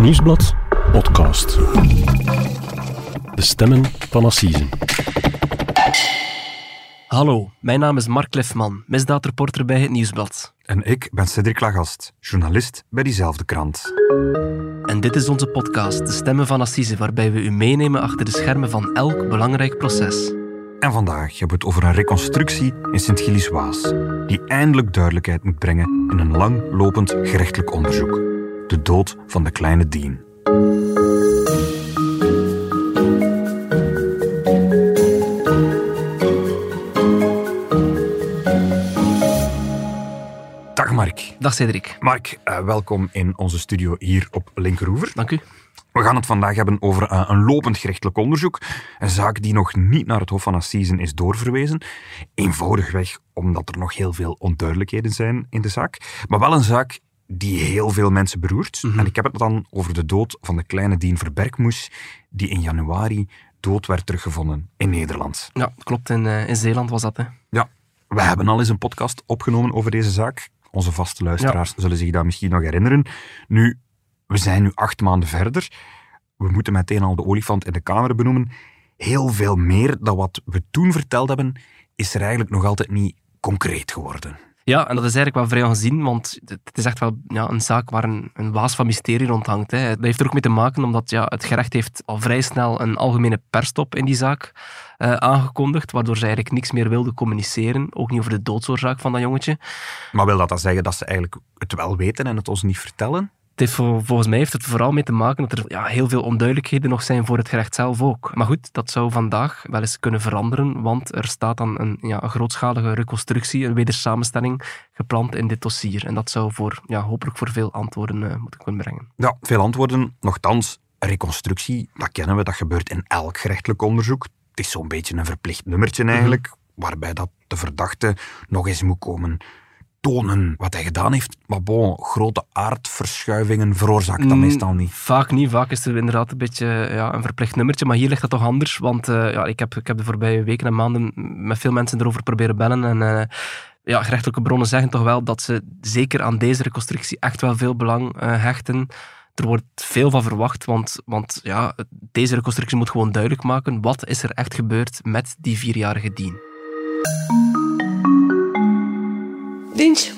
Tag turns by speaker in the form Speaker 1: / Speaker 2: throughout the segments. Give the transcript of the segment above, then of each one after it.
Speaker 1: Nieuwsblad podcast. De stemmen van Assise.
Speaker 2: Hallo, mijn naam is Mark Lefman, misdaadreporter bij het Nieuwsblad.
Speaker 3: En ik ben Cedric Lagast, journalist bij diezelfde krant.
Speaker 2: En dit is onze podcast, De Stemmen van Assise, waarbij we u meenemen achter de schermen van elk belangrijk proces.
Speaker 3: En vandaag hebben we het over een reconstructie in Sint-Gilles-Waas, die eindelijk duidelijkheid moet brengen in een langlopend gerechtelijk onderzoek. De dood van de kleine Dien. Dag Mark.
Speaker 2: Dag Cedric.
Speaker 3: Mark, eh, welkom in onze studio hier op Linkeroever.
Speaker 2: Dank u.
Speaker 3: We gaan het vandaag hebben over eh, een lopend gerechtelijk onderzoek. Een zaak die nog niet naar het Hof van Assisen is doorverwezen. Eenvoudigweg omdat er nog heel veel onduidelijkheden zijn in de zaak. Maar wel een zaak die heel veel mensen beroert. En ik heb het dan over de dood van de kleine Dien Verbergmoes, die in januari dood werd teruggevonden in Nederland.
Speaker 2: Ja, klopt. In, eh, in Zeeland was dat, hè.
Speaker 3: Ja, we hebben al eens een podcast opgenomen over deze zaak. Onze vaste luisteraars zullen zich dat misschien nog herinneren. Nu, we zijn nu acht maanden verder. We moeten meteen al de olifant in de kamer benoemen. Heel veel meer dan wat we toen verteld hebben, is er eigenlijk nog altijd niet concreet geworden.
Speaker 2: Ja, en dat is eigenlijk wel vrij ongezien, want het is echt wel ja, een zaak waar een, een waas van mysterie rond hangt. Hè. Dat heeft er ook mee te maken omdat ja, het gerecht heeft al vrij snel een algemene persstop in die zaak eh, aangekondigd, waardoor ze eigenlijk niks meer wilden communiceren, ook niet over de doodsoorzaak van dat jongetje.
Speaker 3: Maar wil dat dan zeggen dat ze eigenlijk het wel weten en het ons niet vertellen?
Speaker 2: Heeft, vol- volgens mij heeft het vooral mee te maken dat er ja, heel veel onduidelijkheden nog zijn voor het gerecht zelf ook. Maar goed, dat zou vandaag wel eens kunnen veranderen, want er staat dan een, ja, grootschalige reconstructie, een wedersamenstelling gepland in dit dossier. En dat zou voor, ja, hopelijk voor veel antwoorden eh, moeten kunnen brengen.
Speaker 3: Ja, veel antwoorden. Nochtans, reconstructie, dat kennen we, dat gebeurt in elk gerechtelijk onderzoek. Het is zo'n beetje een verplicht nummertje eigenlijk, waarbij dat de verdachte nog eens moet komen tonen wat hij gedaan heeft. Maar bon, grote aardverschuivingen veroorzaakt dat
Speaker 2: Mm,
Speaker 3: meestal niet.
Speaker 2: Vaak niet. Vaak is er inderdaad een beetje ja, een verplicht nummertje. Maar hier ligt dat toch anders. Want eh, ja, ik, heb, ik heb de voorbije weken en maanden met veel mensen erover proberen bellen. En eh, ja, gerechtelijke bronnen zeggen toch wel dat ze zeker aan deze reconstructie echt wel veel belang eh, hechten. Er wordt veel van verwacht, want, want ja, deze reconstructie moet gewoon duidelijk maken wat is er echt gebeurd met die vierjarige Dien.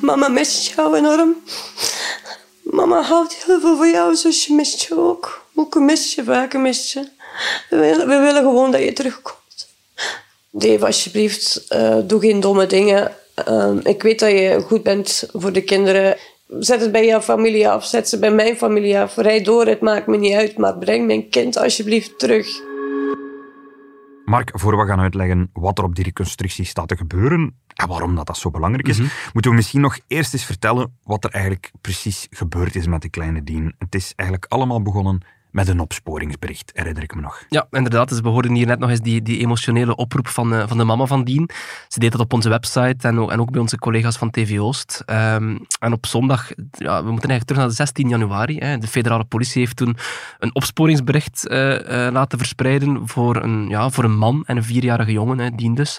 Speaker 4: Mama mist jou enorm. Mama houdt heel veel van jou, zusje mist je ook. Moeke mist je, vaker mist je. We willen, we willen gewoon dat je terugkomt. Dave, alsjeblieft, eh, doe geen domme dingen. Ehm, ik weet dat je goed bent voor de kinderen. Zet het bij jouw familie af, zet ze bij mijn familie af. Rijd door, het maakt me niet uit, maar breng mijn kind alsjeblieft terug.
Speaker 3: Mark, voor we gaan uitleggen wat er op die reconstructie staat te gebeuren en waarom dat, dat zo belangrijk is, moeten we misschien nog eerst eens vertellen wat er eigenlijk precies gebeurd is met de kleine Dien. Het is eigenlijk allemaal begonnen met een opsporingsbericht, herinner ik me nog.
Speaker 2: Ja, inderdaad. Dus we hoorden hier net nog eens die, die emotionele oproep van, eh, van de mama van Dien. Ze deed dat op onze website en ook, en ook bij onze collega's van TV Oost. Ehm, en op zondag, ja, we moeten eigenlijk terug naar de 16 januari. Hè. De federale politie heeft toen een opsporingsbericht eh, eh, laten verspreiden voor een, ja, voor een man en een vierjarige jongen, hè, Dien dus.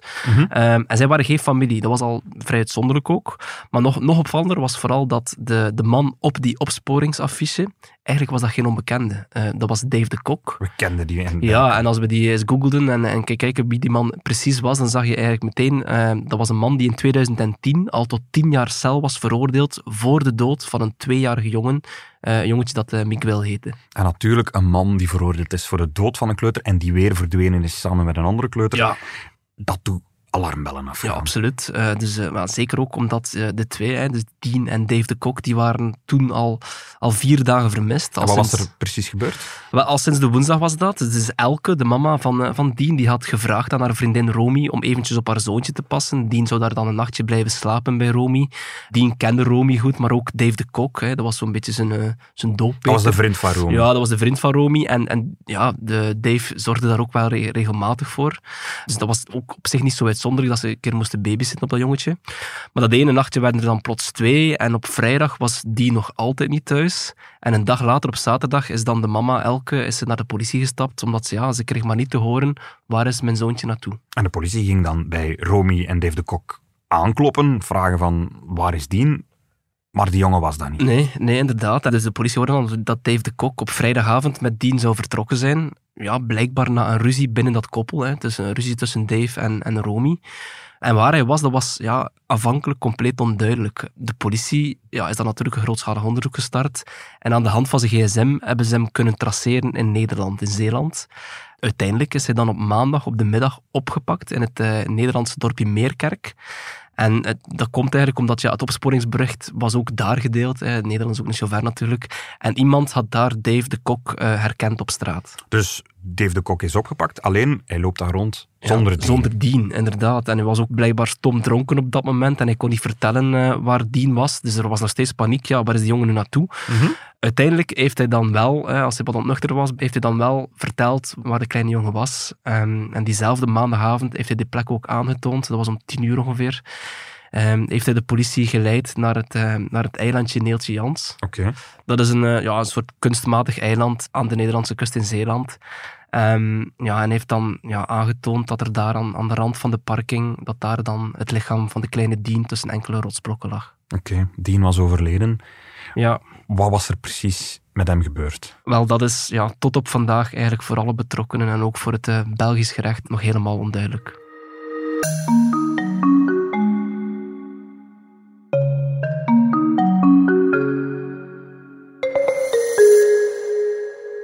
Speaker 2: Ehm, en zij waren geen familie. Dat was al vrij uitzonderlijk ook. Maar nog, nog opvallender was vooral dat de, de man op die opsporingsaffiche, eigenlijk was dat geen onbekende. Eh, dat was Dave de Kok.
Speaker 3: We kenden die. En
Speaker 2: Ja, en als we die eens googelden en, en ke- kijken wie die man precies was, dan zag je eigenlijk meteen, eh, dat was een man die in 2010 al tot 10 jaar cel was veroordeeld voor de dood van een tweejarige jongen, een jongetje dat Miguel heette.
Speaker 3: En natuurlijk een man die veroordeeld is voor de dood van een kleuter en die weer verdwenen is samen met een andere kleuter.
Speaker 2: Ja,
Speaker 3: Dat doet alarmbellen af.
Speaker 2: ja absoluut. Eh, dus, eh, maar zeker ook omdat eh, de twee, hè, dus Dean en Dave de Kok, die waren toen al, al vier dagen vermist. Al
Speaker 3: wat was er precies gebeurd?
Speaker 2: Wel, al sinds de woensdag was dat. Dus Elke, de mama van, van Dien, die had gevraagd aan haar vriendin Romy om eventjes op haar zoontje te passen. Dien zou daar dan een nachtje blijven slapen bij Romy. Dien kende Romy goed, maar ook Dave de Kok. Hè, dat was zo'n beetje zijn, zijn dooppeter.
Speaker 3: Dat was de vriend van Rome.
Speaker 2: Ja, dat was de vriend van Romy. En, en ja, de Dave zorgde daar ook wel re- regelmatig voor. Dus dat was ook op zich niet zo uitzonderlijk dat ze een keer moesten babysitten op dat jongetje. Maar dat ene nachtje werden er dan plots twee. En op vrijdag was die nog altijd niet thuis. En een dag later, op zaterdag, is dan de mama Elke is ze naar de politie gestapt. Omdat ze, ja, ze kreeg maar niet te horen waar is mijn zoontje naartoe.
Speaker 3: En de politie ging dan bij Romy en Dave de Kok aankloppen, vragen van waar is Dien? Maar die jongen was dat niet.
Speaker 2: Nee, nee, inderdaad. Dus de politie hoorde dan dat Dave de Kok op vrijdagavond met Dean zou vertrokken zijn. Ja, blijkbaar na een ruzie binnen dat koppel. Hè. Dus een ruzie tussen Dave en, en Romy. En waar hij was, dat was ja, afhankelijk compleet onduidelijk. De politie ja, is dan natuurlijk een grootschalig onderzoek gestart. En aan de hand van zijn gsm hebben ze hem kunnen traceren in Nederland, in Zeeland. Uiteindelijk is hij dan op maandag op de middag opgepakt in het uh, Nederlandse dorpje Meerkerk. En het, dat komt eigenlijk omdat ja, het opsporingsbericht was ook daar gedeeld. Hè. Nederland is ook zo ver natuurlijk. En iemand had daar Dave de Kok uh, herkend op straat.
Speaker 3: Dus Dave de Kok is opgepakt, alleen hij loopt daar rond zonder
Speaker 2: ja,
Speaker 3: Dean.
Speaker 2: Zonder Dean, inderdaad. En hij was ook blijkbaar stom dronken op dat moment en hij kon niet vertellen uh, waar Dean was. Dus er was nog steeds paniek. Ja, waar is die jongen nu naartoe?
Speaker 3: Mm -hmm.
Speaker 2: Uiteindelijk heeft hij dan wel, uh, als hij wat ontnuchter was, heeft hij dan wel verteld waar de kleine jongen was. Um, en diezelfde maandagavond heeft hij de plek ook aangetoond. Dat was om tien uur ongeveer. Um, heeft hij de politie geleid naar het, uh, naar het eilandje Neeltje Jans.
Speaker 3: Okay.
Speaker 2: Dat is een, uh, ja, een soort kunstmatig eiland aan de Nederlandse kust in Zeeland. Um, ja, en heeft dan ja, aangetoond dat er daar aan, aan de rand van de parking, dat daar dan het lichaam van de kleine Dean tussen enkele rotsblokken lag.
Speaker 3: Oké, okay. Dean was overleden.
Speaker 2: Ja.
Speaker 3: Wat was er precies met hem gebeurd?
Speaker 2: Wel, dat is ja, tot op vandaag eigenlijk voor alle betrokkenen en ook voor het uh, Belgisch gerecht nog helemaal onduidelijk.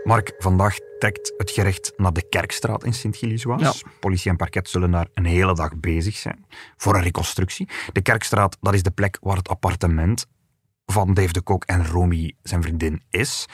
Speaker 3: Mark, vandaag trekt het gerecht naar de Kerkstraat in Sint-Gilles-Waas. Ja. Politie en parket zullen daar een hele dag bezig zijn voor een reconstructie. De Kerkstraat, dat is de plek waar het appartement van Dave de Kok en Romy, zijn vriendin, is.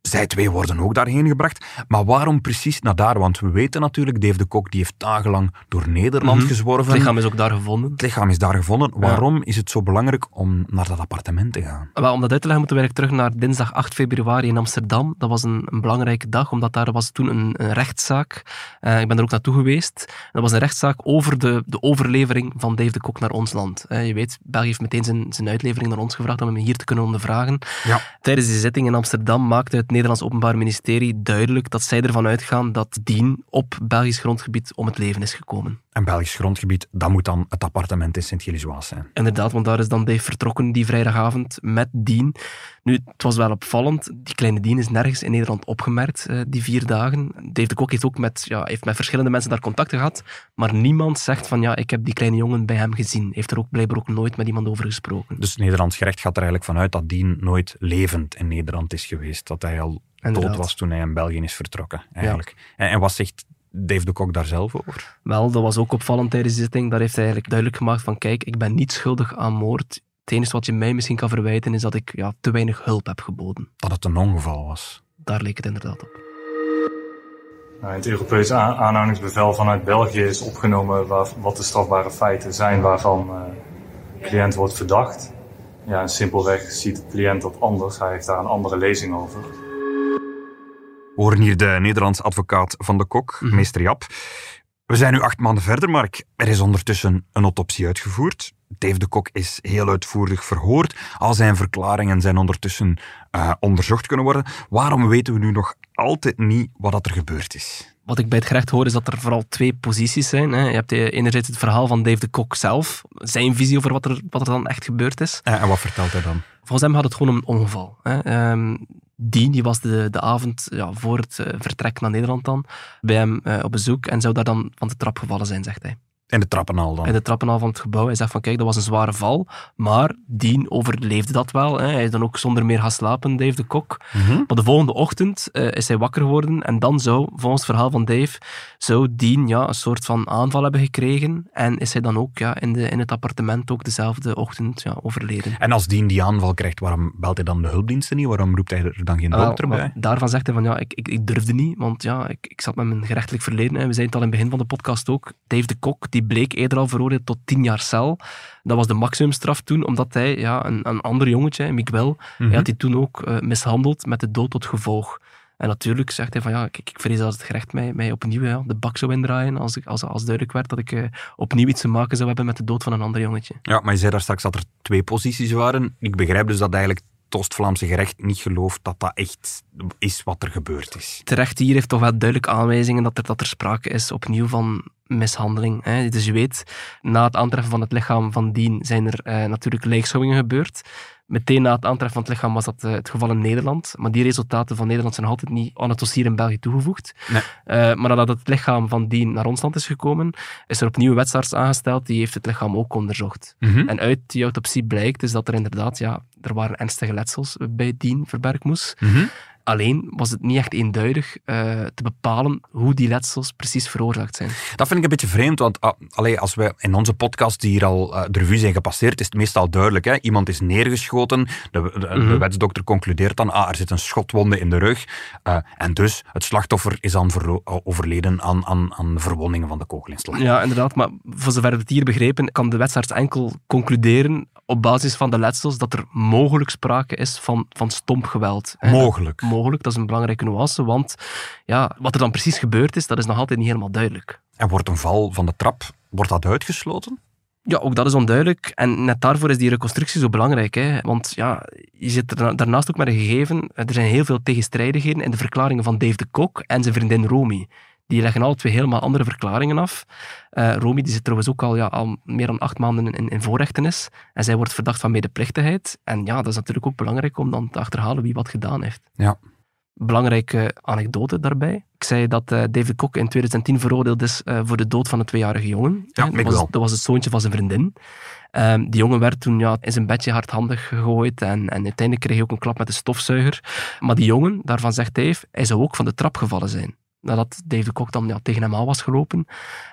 Speaker 3: Zij twee worden ook daarheen gebracht. Maar waarom precies naar daar? Want we weten natuurlijk, Dave de Kok die heeft dagenlang door Nederland mm -hmm. gezworven.
Speaker 2: Het lichaam is ook daar gevonden.
Speaker 3: Het lichaam is daar gevonden. Waarom is het zo belangrijk om naar dat appartement te gaan?
Speaker 2: Wel, om dat uit te leggen moeten we terug naar dinsdag 8 februari in Amsterdam. Dat was een, een belangrijke dag, omdat daar was toen een, een rechtszaak. Uh, ik ben er ook naartoe geweest. Dat was een rechtszaak over de, de overlevering van Dave de Kok naar ons land. Uh, je weet, België heeft meteen zijn, zijn uitlevering naar ons gevraagd om hem hier te kunnen ondervragen.
Speaker 3: Ja.
Speaker 2: Tijdens die zitting in Amsterdam maakte het Nederlands Openbaar Ministerie duidelijk dat zij ervan uitgaan dat Dien op Belgisch grondgebied om het leven is gekomen.
Speaker 3: En Belgisch grondgebied, dat moet dan het appartement in Sint-Gilles-Waas zijn.
Speaker 2: Inderdaad, want daar is dan Dave vertrokken die vrijdagavond met Dien. Nu, het was wel opvallend, die kleine Dien is nergens in Nederland opgemerkt, uh, die vier dagen. Dave de Kok heeft ook met, ja, heeft met verschillende mensen daar contact gehad, maar niemand zegt van ja, ik heb die kleine jongen bij hem gezien. Heeft er ook blijkbaar ook nooit met iemand over gesproken.
Speaker 3: Dus het Nederlands gerecht gaat er eigenlijk vanuit dat Dien nooit levend in Nederland is geweest. Dat hij al Inderdaad. dood was toen hij in België is vertrokken, eigenlijk. Ja. En, en wat zegt Dave de Kok daar zelf over?
Speaker 2: Wel, dat was ook opvallend tijdens de zitting. Daar heeft hij eigenlijk duidelijk gemaakt van kijk, ik ben niet schuldig aan moord. Het enige wat je mij misschien kan verwijten is dat ik ja, te weinig hulp heb geboden.
Speaker 3: Dat het een ongeval was?
Speaker 2: Daar leek het inderdaad op.
Speaker 5: Het Europees aanhoudingsbevel vanuit België is opgenomen waar, wat de strafbare feiten zijn waarvan uh, de cliënt wordt verdacht. Ja, en simpelweg ziet de cliënt dat anders. Hij heeft daar een andere lezing over.
Speaker 3: We horen hier de Nederlandse advocaat van de Kok, mm -hmm. meester Jap. We zijn nu acht maanden verder, Mark. Er is ondertussen een autopsie uitgevoerd. Dave de Kok is heel uitvoerig verhoord. Al zijn verklaringen zijn ondertussen uh, onderzocht kunnen worden. Waarom weten we nu nog altijd niet wat er gebeurd is?
Speaker 2: Wat ik bij het gerecht hoor is dat er vooral twee posities zijn. Hè. Je hebt enerzijds het verhaal van Dave de Kok zelf, zijn visie over wat er, wat er dan echt gebeurd is.
Speaker 3: En wat vertelt hij dan?
Speaker 2: Volgens hem had het gewoon een ongeval. Hè. Um, Dien die was de, de avond ja, voor het uh, vertrek naar Nederland dan bij hem uh, op bezoek en zou daar dan van de trap gevallen zijn, zegt hij.
Speaker 3: In de trappenhal dan?
Speaker 2: In de trappenhal van het gebouw. Hij zegt van kijk, dat was een zware val, maar Dien overleefde dat wel. Hè. Hij is dan ook zonder meer gaan slapen, Dave de Kok.
Speaker 3: Mm -hmm.
Speaker 2: Maar de volgende ochtend uh, is hij wakker geworden en dan zou, volgens het verhaal van Dave, zou Dien ja, een soort van aanval hebben gekregen en is hij dan ook ja, in, de, in het appartement ook dezelfde ochtend ja, overleden.
Speaker 3: En als Dien die aanval krijgt, waarom belt hij dan de hulpdiensten niet? Waarom roept hij er dan geen dokter
Speaker 2: uh,
Speaker 3: bij?
Speaker 2: Daarvan zegt hij van ja, ik, ik, ik durfde niet, want ja, ik, ik zat met mijn gerechtelijk verleden. Hè. We zeiden het al in het begin van de podcast ook. Dave de Kok, die bleek eerder al veroordeeld tot tien jaar cel. Dat was de maximumstraf toen, omdat hij ja, een, een ander jongetje, Miguel, mm -hmm. hij had die toen ook uh, mishandeld met de dood tot gevolg. En natuurlijk zegt hij van ja, kijk, ik vrees dat het gerecht mij, mij opnieuw ja, de bak zou indraaien als, ik, als, als duidelijk werd dat ik uh, opnieuw iets te maken zou hebben met de dood van een ander jongetje.
Speaker 3: Ja, maar je zei daar straks dat er twee posities waren. Ik begrijp dus dat eigenlijk het Oost-Vlaamse gerecht niet gelooft dat dat echt is wat er gebeurd is.
Speaker 2: Terecht hier heeft toch wel duidelijk aanwijzingen dat er, dat er sprake is opnieuw van mishandeling. Hè. Dus je weet, na het aantreffen van het lichaam van Dien zijn er uh, natuurlijk lijkschouwingen gebeurd. Meteen na het aantreffen van het lichaam was dat eh, het geval in Nederland. Maar die resultaten van Nederland zijn nog altijd niet aan het dossier in België toegevoegd.
Speaker 3: Nee.
Speaker 2: Eh, maar nadat het lichaam van Dien naar ons land is gekomen, is er opnieuw een wetsarts aangesteld. Die heeft het lichaam ook onderzocht.
Speaker 3: Mhm.
Speaker 2: En uit die autopsie blijkt dus dat er inderdaad, ja, er waren ernstige letsels bij Dien Verbergmoes.
Speaker 3: Mhm.
Speaker 2: Alleen was het niet echt eenduidig eh, te bepalen hoe die letsels precies veroorzaakt zijn.
Speaker 3: Dat vind ik een beetje vreemd, want allee, als we in onze podcast die hier al eh, de revue zijn gepasseerd, is het meestal duidelijk. Hè? Iemand is neergeschoten, de, de, de
Speaker 2: Mhm.
Speaker 3: wetsdokter concludeert dan, ah, er zit een schotwonde in de rug. eh, en dus, het slachtoffer is dan overleden aan, aan, aan verwondingen van de kogelinslag.
Speaker 2: Ja, inderdaad. Maar voor zover we het hier begrepen, kan de wetsarts enkel concluderen op basis van de letsels dat er mogelijk sprake is van, van stomp geweld. hè.
Speaker 3: Mogelijk.
Speaker 2: Mogelijk, dat is een belangrijke nuance, want ja, wat er dan precies gebeurd is, dat is nog altijd niet helemaal duidelijk.
Speaker 3: En wordt een val van de trap, wordt dat uitgesloten?
Speaker 2: Ja, ook dat is onduidelijk. En net daarvoor is die reconstructie zo belangrijk. Hè? Want ja, je zit er daarnaast ook met een gegeven. Er zijn heel veel tegenstrijdigheden in de verklaringen van Dave de Kok en zijn vriendin Romy. Die leggen alle twee helemaal andere verklaringen af. Eh Romy die zit trouwens ook al, ja, al meer dan acht maanden in, in voorrechtenis. En zij wordt verdacht van medeplichtigheid. En ja, dat is natuurlijk ook belangrijk om dan te achterhalen wie wat gedaan heeft.
Speaker 3: Ja.
Speaker 2: Belangrijke anekdote daarbij. Ik zei dat eh, David Kok in 2010 veroordeeld is eh, voor de dood van een tweejarige jongen.
Speaker 3: Ja,
Speaker 2: dat, was, dat was het zoontje van zijn vriendin. Ehm, die jongen werd toen ja, in zijn bedje hardhandig gegooid en, en uiteindelijk kreeg hij ook een klap met de stofzuiger. Maar die jongen, daarvan zegt Dave, hij zou ook van de trap gevallen zijn. Nadat Dave de Kok dan ja, tegen hem aan was gelopen.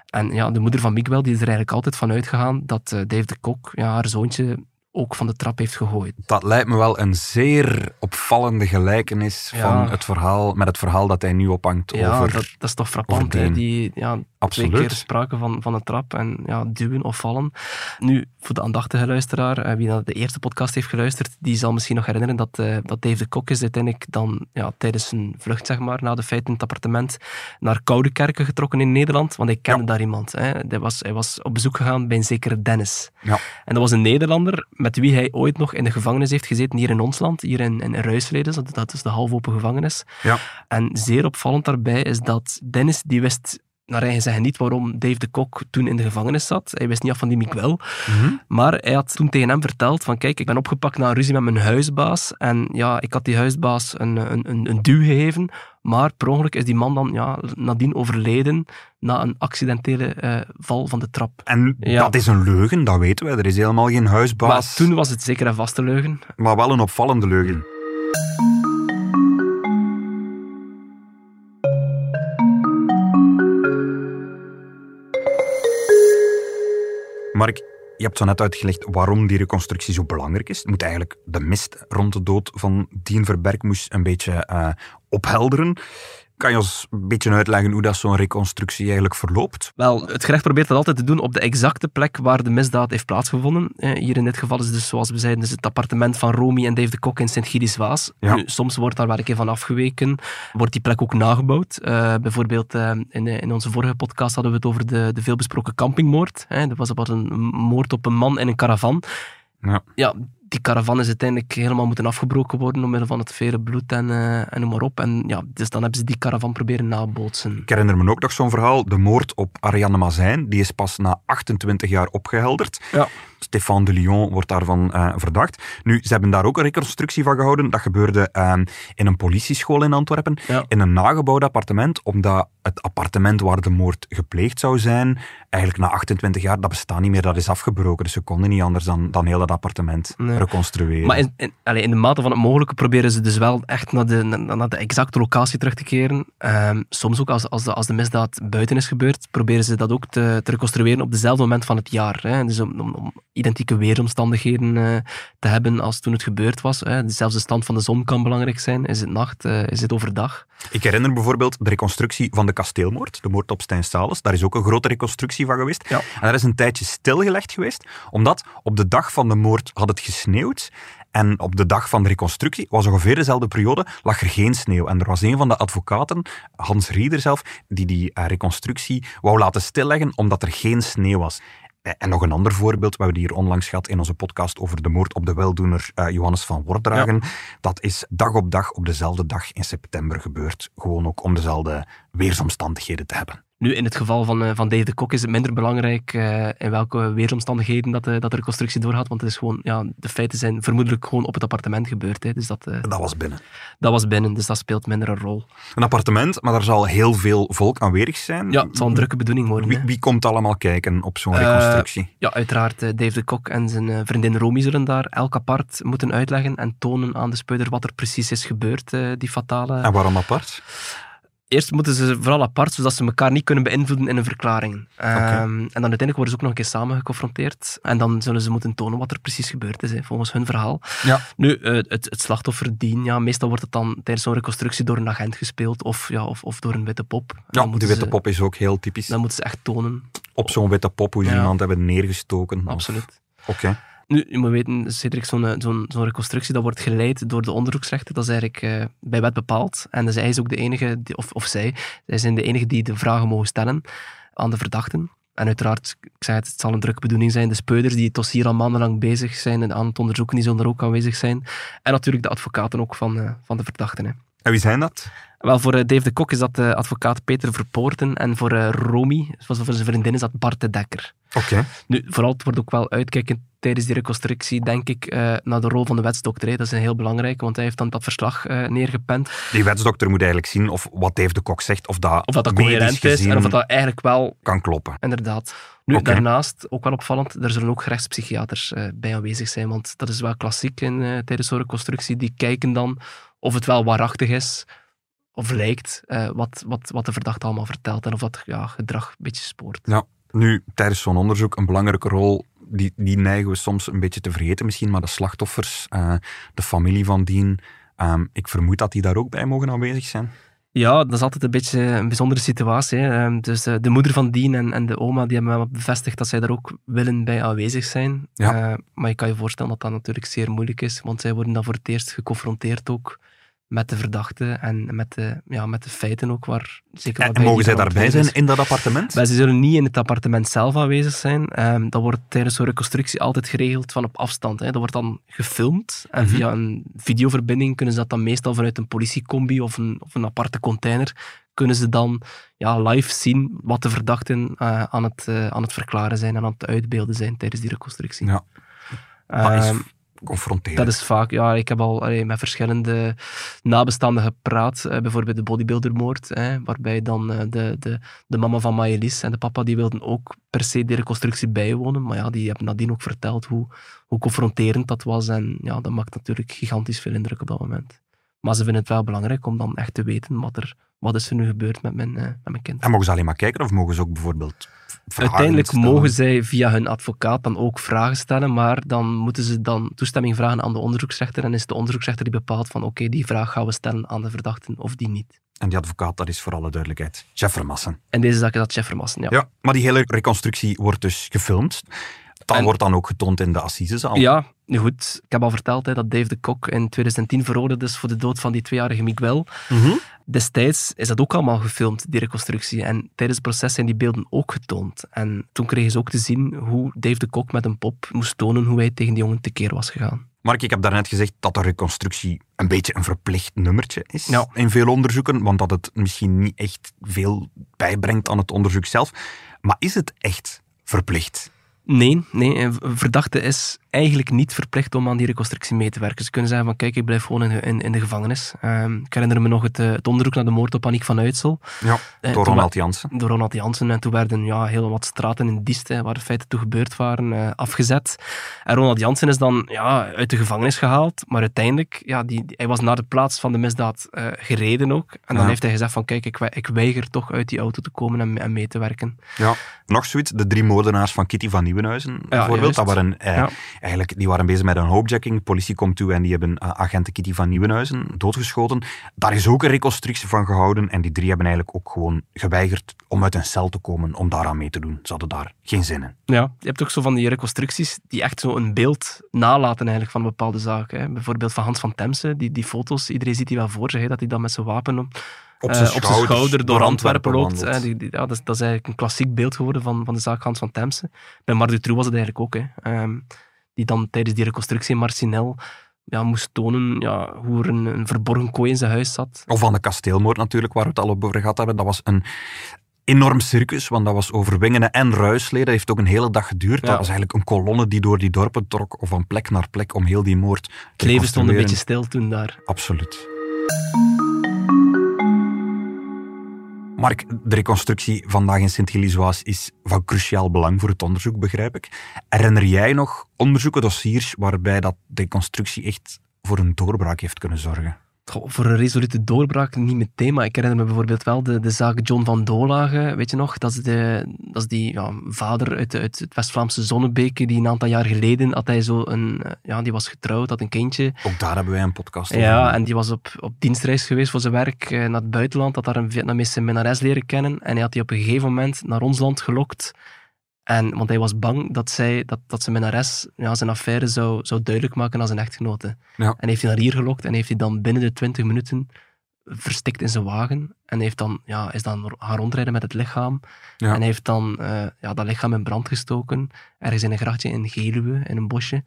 Speaker 2: En ja, de moeder van Miguel die is er eigenlijk altijd van uitgegaan dat eh, Dave de Kok ja, haar zoontje ook van de trap heeft gegooid.
Speaker 3: Dat lijkt me wel een zeer opvallende gelijkenis
Speaker 2: Ja.
Speaker 3: van het verhaal, met het verhaal dat hij nu ophangt
Speaker 2: Ja,
Speaker 3: over...
Speaker 2: dat, dat is toch frappant.
Speaker 3: die-
Speaker 2: Die, ja, twee
Speaker 3: Absoluut.
Speaker 2: keer sprake van, van een trap en ja, duwen of vallen. Nu, voor de aandachtige luisteraar, eh, wie naar de eerste podcast heeft geluisterd, die zal misschien nog herinneren dat, eh, dat Dave de Kok is uiteindelijk dan ja, tijdens zijn vlucht, zeg maar, na de feiten in het appartement, naar Koudekerken getrokken in Nederland, want hij kende
Speaker 3: Ja.
Speaker 2: daar iemand. Hè. Hij, was, hij was op bezoek gegaan bij een zekere Dennis.
Speaker 3: Ja.
Speaker 2: En dat was een Nederlander met wie hij ooit nog in de gevangenis heeft gezeten, hier in ons land, hier in, in Ruisleden, dat- dat is de halfopen gevangenis.
Speaker 3: Ja.
Speaker 2: En zeer opvallend daarbij is dat Dennis, die wist naar eigen zeggen niet waarom Dave de Kok toen in de gevangenis zat. Hij wist niet af van die Miguel.
Speaker 3: Mhm.
Speaker 2: Maar hij had toen tegen hem verteld van kijk, ik ben opgepakt na een ruzie met mijn huisbaas. En ja, ik had die huisbaas een, een, een, een duw gegeven. Maar per ongeluk is die man dan ja, nadien overleden na een accidentele eh, val van de trap.
Speaker 3: En
Speaker 2: Ja.
Speaker 3: dat is een leugen, dat weten we. Er is helemaal geen huisbaas,
Speaker 2: Maar toen was het zeker een leugen.
Speaker 3: maar wel een opvallende leugen. Mark, je hebt zo net uitgelegd waarom die reconstructie zo belangrijk is. Het moet eigenlijk de mist rond de dood van Dien Verbergmoes een beetje eh, ophelderen. Kan je ons een beetje uitleggen hoe dat zo'n reconstructie eigenlijk verloopt?
Speaker 2: Wel, het gerecht probeert dat altijd te doen op de exacte plek waar de misdaad heeft plaatsgevonden. Eh, hier in dit geval is het dus, zoals we zeiden, dus het appartement van Romy en Dave de Kok in Sint-Gilles-Waas.
Speaker 3: Ja.
Speaker 2: Soms wordt daar wel een keer van afgeweken. Wordt die plek ook nagebouwd. Eh, bijvoorbeeld eh, in, in onze vorige podcast hadden we het over de, de veelbesproken campingmoord. Hè. Er was wat een moord op een man in een caravan.
Speaker 3: Ja.
Speaker 2: ja, die caravan is uiteindelijk helemaal moeten afgebroken worden omwille van het vele bloed en, eh, en noem maar op. En ja, dus dan hebben ze die caravan proberen nabootsen.
Speaker 3: Ik herinner me ook nog zo'n verhaal. De moord op Ariane Mazijn, die is pas na 28 jaar opgehelderd.
Speaker 2: Ja.
Speaker 3: Stefan de Lyon wordt daarvan eh, verdacht. Nu, ze hebben daar ook een reconstructie van gehouden. Dat gebeurde eh, in een politieschool in Antwerpen.
Speaker 2: Ja.
Speaker 3: In een nagebouwd appartement, omdat het appartement waar de moord gepleegd zou zijn, eigenlijk na 28 jaar, dat bestaat niet meer, dat is afgebroken. Dus ze konden niet anders dan, dan heel dat appartement
Speaker 2: Nee.
Speaker 3: reconstrueren.
Speaker 2: Maar in, in, allee, in de mate van het mogelijke proberen ze dus wel echt naar de, naar de exacte locatie terug te keren. Ehm, soms ook als, als, de, als de misdaad buiten is gebeurd, proberen ze dat ook te, te reconstrueren op dezelfde moment van het jaar. Hè. Dus om, om, om identieke weeromstandigheden eh, te hebben als toen het gebeurd was. Hè. Dezelfde stand van de zon kan belangrijk zijn. Is het nacht? eh, is het overdag?
Speaker 3: Ik herinner bijvoorbeeld de reconstructie van de kasteelmoord, de moord op Stijn Stales. Daar is ook een grote reconstructie van geweest.
Speaker 2: Ja.
Speaker 3: En daar is een tijdje stilgelegd geweest, omdat op de dag van de moord had het gesneeuwd. En op de dag van de reconstructie, was ongeveer dezelfde periode, lag er geen sneeuw. En er was een van de advocaten, Hans Rieder zelf, die die eh, reconstructie wou laten stilleggen, omdat er geen sneeuw was. Eh, En nog een ander voorbeeld, we hebben hier onlangs gehad in onze podcast over de moord op de weldoener eh, Johannes van Wordragen. Dat is dag op dag op dezelfde dag in september gebeurd. Gewoon ook om dezelfde weersomstandigheden te hebben.
Speaker 2: Nu, in het geval van, uh, van Dave de Kok is het minder belangrijk uh, in welke weersomstandigheden dat de, dat de reconstructie doorgaat, want het is gewoon, ja, de feiten zijn vermoedelijk gewoon op het appartement gebeurd. Hè, dus dat, uh,
Speaker 3: dat was binnen.
Speaker 2: Dat was binnen, dus dat speelt minder een rol.
Speaker 3: Een appartement, maar daar zal heel veel volk aanwezig zijn.
Speaker 2: Ja, het zal een drukke bedoeling worden.
Speaker 3: Wie, wie komt allemaal kijken op zo'n reconstructie?
Speaker 2: Ja, uiteraard Dave de Kok en zijn vriendin Romy zullen daar elk apart moeten uitleggen en tonen aan de speuder wat er precies is gebeurd, die fatale...
Speaker 3: En waarom apart?
Speaker 2: Eerst moeten ze vooral apart, zodat ze elkaar niet kunnen beïnvloeden in een verklaring. Ehm, en dan uiteindelijk worden ze ook nog een keer samen geconfronteerd. En dan zullen ze moeten tonen wat er precies gebeurd is, hè, volgens hun verhaal.
Speaker 3: Ja.
Speaker 2: Nu, uh, het, het slachtoffer Dien, ja, meestal wordt het dan tijdens zo'n reconstructie door een agent gespeeld of, ja, of, of door een witte pop.
Speaker 3: Ja, de witte pop is ook heel typisch.
Speaker 2: Dan moeten ze echt tonen.
Speaker 3: Op zo'n witte pop, hoe ze ja. iemand hebben neergestoken.
Speaker 2: Absoluut.
Speaker 3: Oké.
Speaker 2: Nu, je moet weten, Cedric, zo'n zo'n zo'n reconstructie dat wordt geleid door de onderzoeksrechter. Dat is eigenlijk uh, bij wet bepaald. En dus hij is ook de enige, of, of zij, zij zijn de enige die de vragen mogen stellen aan de verdachten. En uiteraard, ik zei het, het zal een drukke bedoeling zijn. De speuders die tot hier al maandenlang bezig zijn en aan het onderzoeken, die zullen er ook aanwezig zijn. En natuurlijk de advocaten ook van, uh, van de verdachten.
Speaker 3: En wie zijn dat?
Speaker 2: Wel, voor uh, Dave de Kok is dat uh, advocaat Peter Verpoorten. En voor uh, Romy, zoals voor zijn vriendin, is dat Bart de Dekker.
Speaker 3: Oké.
Speaker 2: Nu, vooral, het wordt ook wel uitkijken tijdens die reconstructie, denk ik, naar de rol van de wetsdokter. Hè. Dat is een heel belangrijk, want hij heeft dan dat verslag neergepend.
Speaker 3: Die wetsdokter moet eigenlijk zien of wat Dave de Kok zegt, of dat,
Speaker 2: of dat, dat coherent is en of dat eigenlijk wel...
Speaker 3: Kan kloppen.
Speaker 2: Inderdaad. Nu, okay. daarnaast, ook wel opvallend, er zullen ook gerechtspsychiaters bij aanwezig zijn, want dat is wel klassiek in, tijdens zo'n reconstructie. Die kijken dan of het wel waarachtig is, of lijkt, uh, wat, wat, wat de verdachte allemaal vertelt en of dat ja, gedrag een beetje spoort.
Speaker 3: Ja, nu, tijdens zo'n onderzoek een belangrijke rol, die, die neigen we soms een beetje te vergeten misschien, maar de slachtoffers, uh, de familie van dien, um, ik vermoed dat die daar ook bij mogen aanwezig zijn.
Speaker 2: Ja, dat is altijd een beetje een bijzondere situatie. Hè. Dus uh, de moeder van Dien en, en de oma die hebben wel bevestigd dat zij daar ook willen bij aanwezig zijn.
Speaker 3: Ja.
Speaker 2: Uh, maar je kan je voorstellen dat dat natuurlijk zeer moeilijk is, want zij worden dan voor het eerst geconfronteerd ook met de verdachte en met de, ja, met de feiten ook. Waar, zeker
Speaker 3: en mogen zij daarbij zijn in dat appartement?
Speaker 2: Wij, ze zullen niet in het appartement zelf aanwezig zijn. Um, dat wordt tijdens zo'n reconstructie altijd geregeld van op afstand. Hè. Dat wordt dan gefilmd en mm -hmm. via een videoverbinding kunnen ze dat dan meestal vanuit een politiecombi of een, of een aparte container kunnen ze dan ja, live zien wat de verdachten uh, aan, het, uh, aan het verklaren zijn en aan het uitbeelden zijn tijdens die reconstructie.
Speaker 3: Ja. Is
Speaker 2: Dat is vaak, ja, ik heb al met verschillende nabestaanden gepraat, eh, bijvoorbeeld de bodybuildermoord, waarbij dan eh, de, de, de mama van Maëlys en de papa, die wilden ook per se die reconstructie bijwonen, maar ja, die hebben nadien ook verteld hoe, hoe confronterend dat was en ja, dat maakt natuurlijk gigantisch veel indruk op dat moment. Maar ze vinden het wel belangrijk om dan echt te weten wat er, wat is er nu gebeurd met mijn, uh, met mijn kind.
Speaker 3: En mogen ze alleen maar kijken of mogen ze ook bijvoorbeeld
Speaker 2: Uiteindelijk mogen zij via hun advocaat dan ook vragen stellen, maar dan moeten ze dan toestemming vragen aan de onderzoeksrechter en is de onderzoeksrechter die bepaalt van oké, okay, die vraag gaan we stellen aan de verdachten of die niet.
Speaker 3: En die advocaat, dat is voor alle duidelijkheid Jeff Vermassen.
Speaker 2: En deze zaak is dat Jeff Vermassen, ja.
Speaker 3: Ja, maar die hele reconstructie wordt dus gefilmd. Dat en, wordt dan ook getoond in de assisezaal.
Speaker 2: Ja, goed. Ik heb al verteld hè, dat Dave de Kok in 2010 veroordeeld is voor de dood van die tweejarige Miguel.
Speaker 3: Mm -hmm.
Speaker 2: Destijds is dat ook allemaal gefilmd, die reconstructie. En tijdens het proces zijn die beelden ook getoond. En toen kregen ze ook te zien hoe Dave de Kok met een pop moest tonen hoe hij tegen die jongen tekeer was gegaan.
Speaker 3: Mark, ik heb daarnet gezegd dat de reconstructie een beetje een verplicht nummertje is
Speaker 2: ja.
Speaker 3: in veel onderzoeken, want dat het misschien niet echt veel bijbrengt aan het onderzoek zelf. Maar is het echt verplicht?
Speaker 2: Nee, nee, een verdachte is eigenlijk niet verplicht om aan die reconstructie mee te werken. Ze kunnen zeggen van kijk, ik blijf gewoon in, in, in de gevangenis. Um, ik herinner me nog het, het, onderzoek naar de moord op Aniek van Uitsel.
Speaker 3: Ja, door uh, Ronald Jansen.
Speaker 2: Door Ronald Jansen. En toen werden ja, heel wat straten in Diest, waar de feiten toe gebeurd waren, uh, afgezet. En Ronald Jansen is dan ja, uit de gevangenis gehaald, maar uiteindelijk, ja, die, hij was naar de plaats van de misdaad uh, gereden ook. En dan
Speaker 3: Ja.
Speaker 2: heeft hij gezegd van kijk, ik, ik weiger toch uit die auto te komen en, en mee te werken.
Speaker 3: Ja, nog zoiets. De drie moordenaars van Kitty van Nieuwenhuizen, bijvoorbeeld. Dat waren, eh,
Speaker 2: Ja.
Speaker 3: Eigenlijk, die waren bezig met een hopejacking. De politie komt toe en die hebben uh, agenten Kitty van Nieuwenhuizen doodgeschoten. Daar is ook een reconstructie van gehouden. En die drie hebben eigenlijk ook gewoon geweigerd om uit een cel te komen om daaraan mee te doen. Ze hadden daar geen zin in.
Speaker 2: Ja, je hebt ook zo van die reconstructies die echt zo een beeld nalaten eigenlijk van bepaalde zaken. Hè. Bijvoorbeeld van Hans van Temse, die, die foto's, iedereen ziet die wel voor zich, hè, dat hij dan met zijn wapen op,
Speaker 3: Op
Speaker 2: eh,
Speaker 3: zijn
Speaker 2: op zijn schouder door Antwerpen loopt.
Speaker 3: wandelt.
Speaker 2: hè. Die, die- ja, dat, is, dat is eigenlijk een klassiek beeld geworden van, van de zaak Hans van Temse. Bij Marc Dutroux was het eigenlijk ook. Hè. Ehm, die dan tijdens die reconstructie in Marcinel ja, moest tonen ja, hoe er een, een verborgen kooi in zijn huis zat.
Speaker 3: Of van de kasteelmoord natuurlijk, waar we het al over gehad hebben. Dat was een, enorm circus, want dat was over Wingenen en Ruisleden. Dat heeft ook een hele dag geduurd.
Speaker 2: Ja.
Speaker 3: Dat was eigenlijk een kolonne die door die dorpen trok, of van plek naar plek, om heel die moord te
Speaker 2: Het leven stond een beetje stil toen daar.
Speaker 3: Absoluut. Mark, de reconstructie vandaag in Sint-Gilles is van cruciaal belang voor het onderzoek, begrijp ik. Herinner jij nog onderzoeken, dossiers, waarbij dat de reconstructie echt voor een doorbraak heeft kunnen zorgen?
Speaker 2: Voor een resolute doorbraak niet meteen, maar ik herinner me bijvoorbeeld wel de, de zaak John van Doolage, weet je nog? Dat is, de, dat is die ja, vader uit, uit het West-Vlaamse Zonnebeke, die een aantal jaar geleden had hij zo een, eh, ja, die was getrouwd, had een kindje.
Speaker 3: Ook daar hebben wij een podcast over.
Speaker 2: Ja, en die was op, op dienstreis geweest voor zijn werk eh, naar het buitenland, had daar een Vietnamese minnares leren kennen en hij had die op een gegeven moment naar ons land gelokt. En, want hij was bang dat, zij, dat, dat zijn minnares ja, zijn affaire zou, zou duidelijk maken aan zijn echtgenote.
Speaker 3: Ja.
Speaker 2: En heeft hij naar hier gelokt en heeft hij dan binnen de 20 minuten verstikt in zijn wagen. En heeft dan, ja, is dan gaan rondrijden met het lichaam.
Speaker 3: Ja.
Speaker 2: En heeft dan eh, ja, dat lichaam in brand gestoken. Ergens in een grachtje in Geluwe, in een bosje.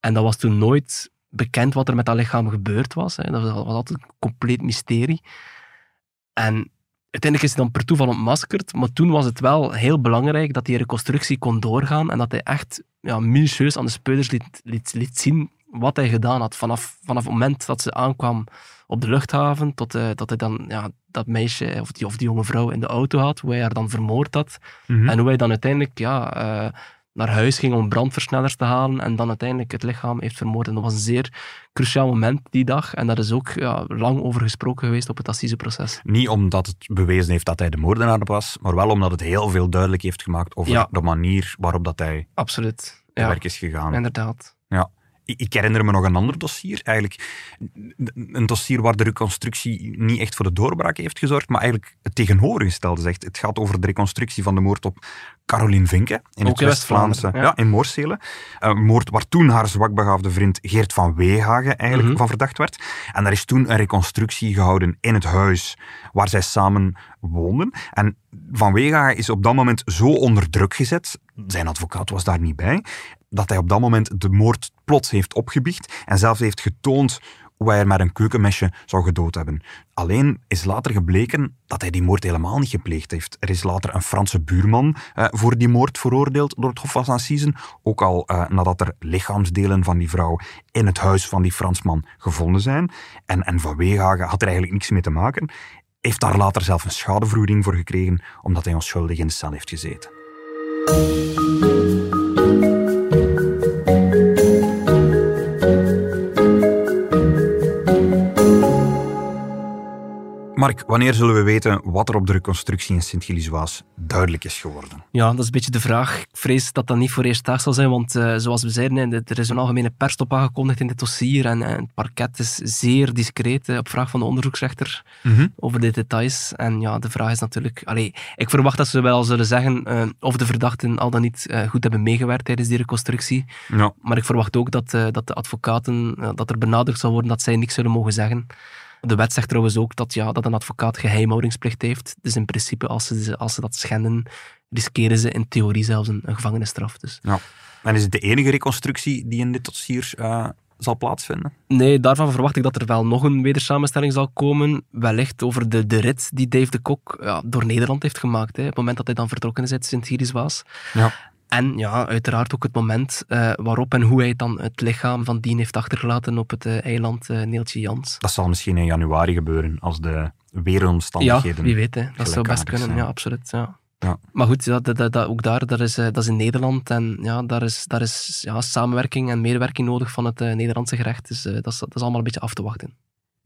Speaker 2: En dat was toen nooit bekend wat er met dat lichaam gebeurd was. Hè. Dat was, was altijd een compleet mysterie. En uiteindelijk is hij dan per toeval ontmaskerd. Maar toen was het wel heel belangrijk dat die reconstructie kon doorgaan. En dat hij echt ja, minutieus aan de speuders liet, liet, liet zien wat hij gedaan had. Vanaf, vanaf het moment dat ze aankwam op de luchthaven, tot, eh, tot hij dan ja, dat meisje of die, of die jonge vrouw in de auto had, hoe hij haar dan vermoord had.
Speaker 3: Mhm.
Speaker 2: En hoe hij dan uiteindelijk ja, eh, naar huis ging om brandversnellers te halen en dan uiteindelijk het lichaam heeft vermoord. En dat was een zeer cruciaal moment die dag. En daar is ook ja, lang over gesproken geweest op het assiseproces.
Speaker 3: Niet omdat het bewezen heeft dat hij de moordenaar was, maar wel omdat het heel veel duidelijk heeft gemaakt over
Speaker 2: Ja.
Speaker 3: de manier waarop dat hij
Speaker 2: Absoluut.
Speaker 3: te
Speaker 2: Ja,
Speaker 3: werk is gegaan.
Speaker 2: inderdaad.
Speaker 3: Ja. Ik herinner me nog een ander dossier. Eigenlijk een dossier waar de reconstructie niet echt voor de doorbraak heeft gezorgd, maar eigenlijk het tegenovergestelde zegt. Het gaat over de reconstructie van de moord op Caroline Vinke in
Speaker 2: Ook
Speaker 3: het West-Vlaamse, ja. in Moorselen. Een moord waar toen haar zwakbegaafde vriend Geert van Weehagen eigenlijk
Speaker 2: Mhm.
Speaker 3: van verdacht werd. En daar is toen een reconstructie gehouden in het huis waar zij samen woonden. En Van Weehagen is op dat moment zo onder druk gezet, zijn advocaat was daar niet bij, dat hij op dat moment de moord plots heeft opgebiecht en zelfs heeft getoond hoe hij er met een keukenmesje zou gedood hebben. Alleen is later gebleken dat hij die moord helemaal niet gepleegd heeft. Er is later een Franse buurman eh, voor die moord veroordeeld door het Hof van Assisen, ook al eh, nadat er lichaamsdelen van die vrouw in het huis van die Fransman gevonden zijn. En, en Van Weehagen had er eigenlijk niks mee te maken. Heeft daar later zelf een schadevergoeding voor gekregen, omdat hij onschuldig in de cel heeft gezeten. Mark, wanneer zullen we weten wat er op de reconstructie in Sint-Gilles duidelijk is geworden?
Speaker 2: Ja, dat is een beetje de vraag. Ik vrees dat dat niet voor eerst dag zal zijn, want eh, zoals we zeiden, er is een algemene perstop aangekondigd in dit dossier en, en het parket is zeer discreet op vraag van de onderzoeksrechter over de details. En ja, de vraag is natuurlijk... Allee, ik verwacht dat ze wel zullen zeggen eh, of de verdachten al dan niet eh, goed hebben meegewerkt tijdens die reconstructie.
Speaker 3: Ja.
Speaker 2: Maar ik verwacht ook dat, dat de advocaten, dat er benadrukt zal worden dat zij niks zullen mogen zeggen. De wet zegt trouwens ook dat, ja, dat een advocaat geheimhoudingsplicht heeft. Dus in principe, als ze, als ze dat schenden, riskeren ze in theorie zelfs een, een gevangenisstraf. Dus.
Speaker 3: ja. En is het de enige reconstructie die in dit dossier eh, zal plaatsvinden?
Speaker 2: Nee, daarvan verwacht ik dat er wel nog een wedersamenstelling zal komen. Wellicht over de, de rit die Dave de Kok ja, door Nederland heeft gemaakt. Hè, op het moment dat hij dan vertrokken is uit Sint-Gilles-Waas.
Speaker 3: Ja.
Speaker 2: En ja, uiteraard ook het moment eh, waarop en hoe hij dan het lichaam van Dien heeft achtergelaten op het eh, eiland eh, Neeltje Jans.
Speaker 3: Dat zal misschien in januari gebeuren, als de
Speaker 2: Ja,
Speaker 3: weeromstandigheden...
Speaker 2: wie weet. Hè. Dat zou best kunnen,
Speaker 3: zijn.
Speaker 2: ja, absoluut. Ja.
Speaker 3: Ja.
Speaker 2: Maar goed, ja, dat, dat, dat- ook daar, dat is, dat is in Nederland en ja, daar is, daar is ja, samenwerking en medewerking nodig van het Nederlandse gerecht. Dus dat, is, dat is allemaal een beetje af te wachten.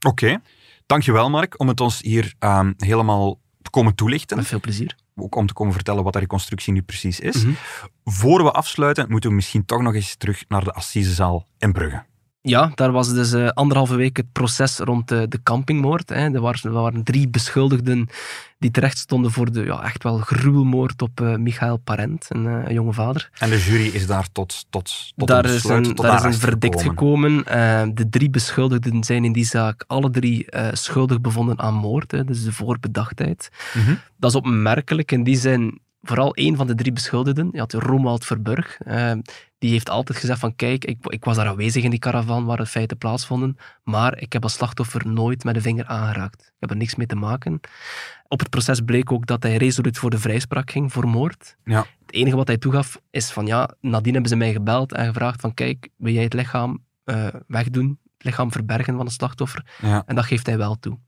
Speaker 3: Oké. Dankjewel, Mark, om het ons hier ehm, helemaal te komen toelichten.
Speaker 2: Met veel plezier.
Speaker 3: Ook om te komen vertellen wat de reconstructie nu precies is.
Speaker 2: Mhm.
Speaker 3: Voor we afsluiten, moeten we misschien toch nog eens terug naar de Assisezaal in Brugge.
Speaker 2: Ja, daar was dus eh, anderhalve week het proces rond de, de campingmoord. Hè. Er, waren, er waren drie beschuldigden die terecht stonden voor de ja, echt wel gruwelmoord op eh, Michael Parent, een, eh, een jonge vader.
Speaker 3: En de jury is daar tot, tot, tot
Speaker 2: daar is een,
Speaker 3: tot
Speaker 2: daar is een verdict
Speaker 3: gekomen.
Speaker 2: gekomen. De drie beschuldigden zijn in die zaak alle drie schuldig bevonden aan moord. Hè, dus de voorbedachtheid.
Speaker 3: Mhm.
Speaker 2: Dat is opmerkelijk in die zin. Vooral één van de drie beschuldigden, je had Romuald Verburg, uh, die heeft altijd gezegd van kijk, ik, ik, was daar aanwezig in die caravan waar de feiten plaatsvonden, maar ik heb als slachtoffer nooit met de vinger aangeraakt. Ik heb er niks mee te maken. Op het proces bleek ook dat hij resoluut voor de vrijspraak ging voor moord.
Speaker 3: Ja.
Speaker 2: Het enige wat hij toegaf is van ja, nadien hebben ze mij gebeld en gevraagd van kijk, wil jij het lichaam uh, wegdoen, het lichaam verbergen van het slachtoffer?
Speaker 3: Ja.
Speaker 2: En dat geeft hij wel toe.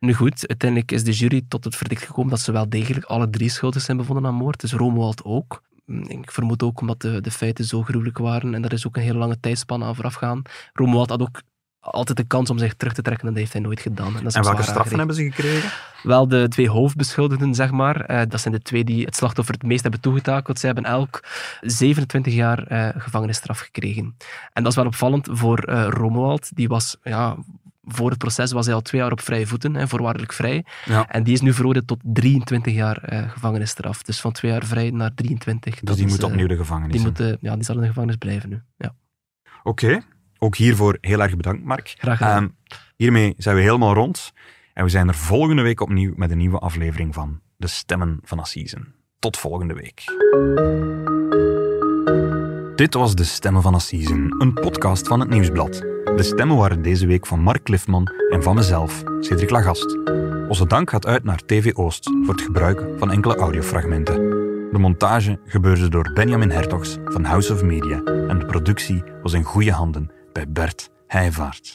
Speaker 2: Nu goed, uiteindelijk is de jury tot het verdict gekomen dat ze wel degelijk alle drie schuldig zijn bevonden aan moord. Dus Romuald ook. Ik vermoed ook omdat de, de feiten zo gruwelijk waren en er is ook een hele lange tijdspanne aan voorafgaan. Romuald had ook altijd de kans om zich terug te trekken en dat heeft hij nooit gedaan. En, dat is
Speaker 3: En
Speaker 2: hem
Speaker 3: welke straffen hebben ze gekregen?
Speaker 2: Wel, de twee hoofdbeschuldigden, zeg maar, eh, dat zijn de twee die het slachtoffer het meest hebben toegetakeld. Zij hebben elk 27 jaar eh, gevangenisstraf gekregen. En dat is wel opvallend voor eh Romuald. Die was, ja, voor het proces was hij al twee jaar op vrije voeten, hè, voorwaardelijk vrij.
Speaker 3: Ja.
Speaker 2: En die is nu veroordeeld tot 23 jaar eh, gevangenisstraf. Dus van twee jaar vrij naar 23.
Speaker 3: Dus
Speaker 2: Dat
Speaker 3: die
Speaker 2: is,
Speaker 3: moet
Speaker 2: eh,
Speaker 3: opnieuw de gevangenis
Speaker 2: die, moet, eh, ja, die zal in de gevangenis blijven nu. Ja.
Speaker 3: Oké, ook hiervoor heel erg bedankt, Mark.
Speaker 2: Graag gedaan.
Speaker 3: Ehm, hiermee zijn we helemaal rond. En we zijn er volgende week opnieuw met een nieuwe aflevering van De Stemmen van Assisen. Tot volgende week. Dit was De Stemmen van Assisen, een podcast van het Nieuwsblad. De stemmen waren deze week van Mark Cliffman en van mezelf, Cedric Lagast. Onze dank gaat uit naar TV Oost voor het gebruik van enkele audiofragmenten. De montage gebeurde door Benjamin Hertogs van House of Media en de productie was in goede handen bij Bert Heijvaart.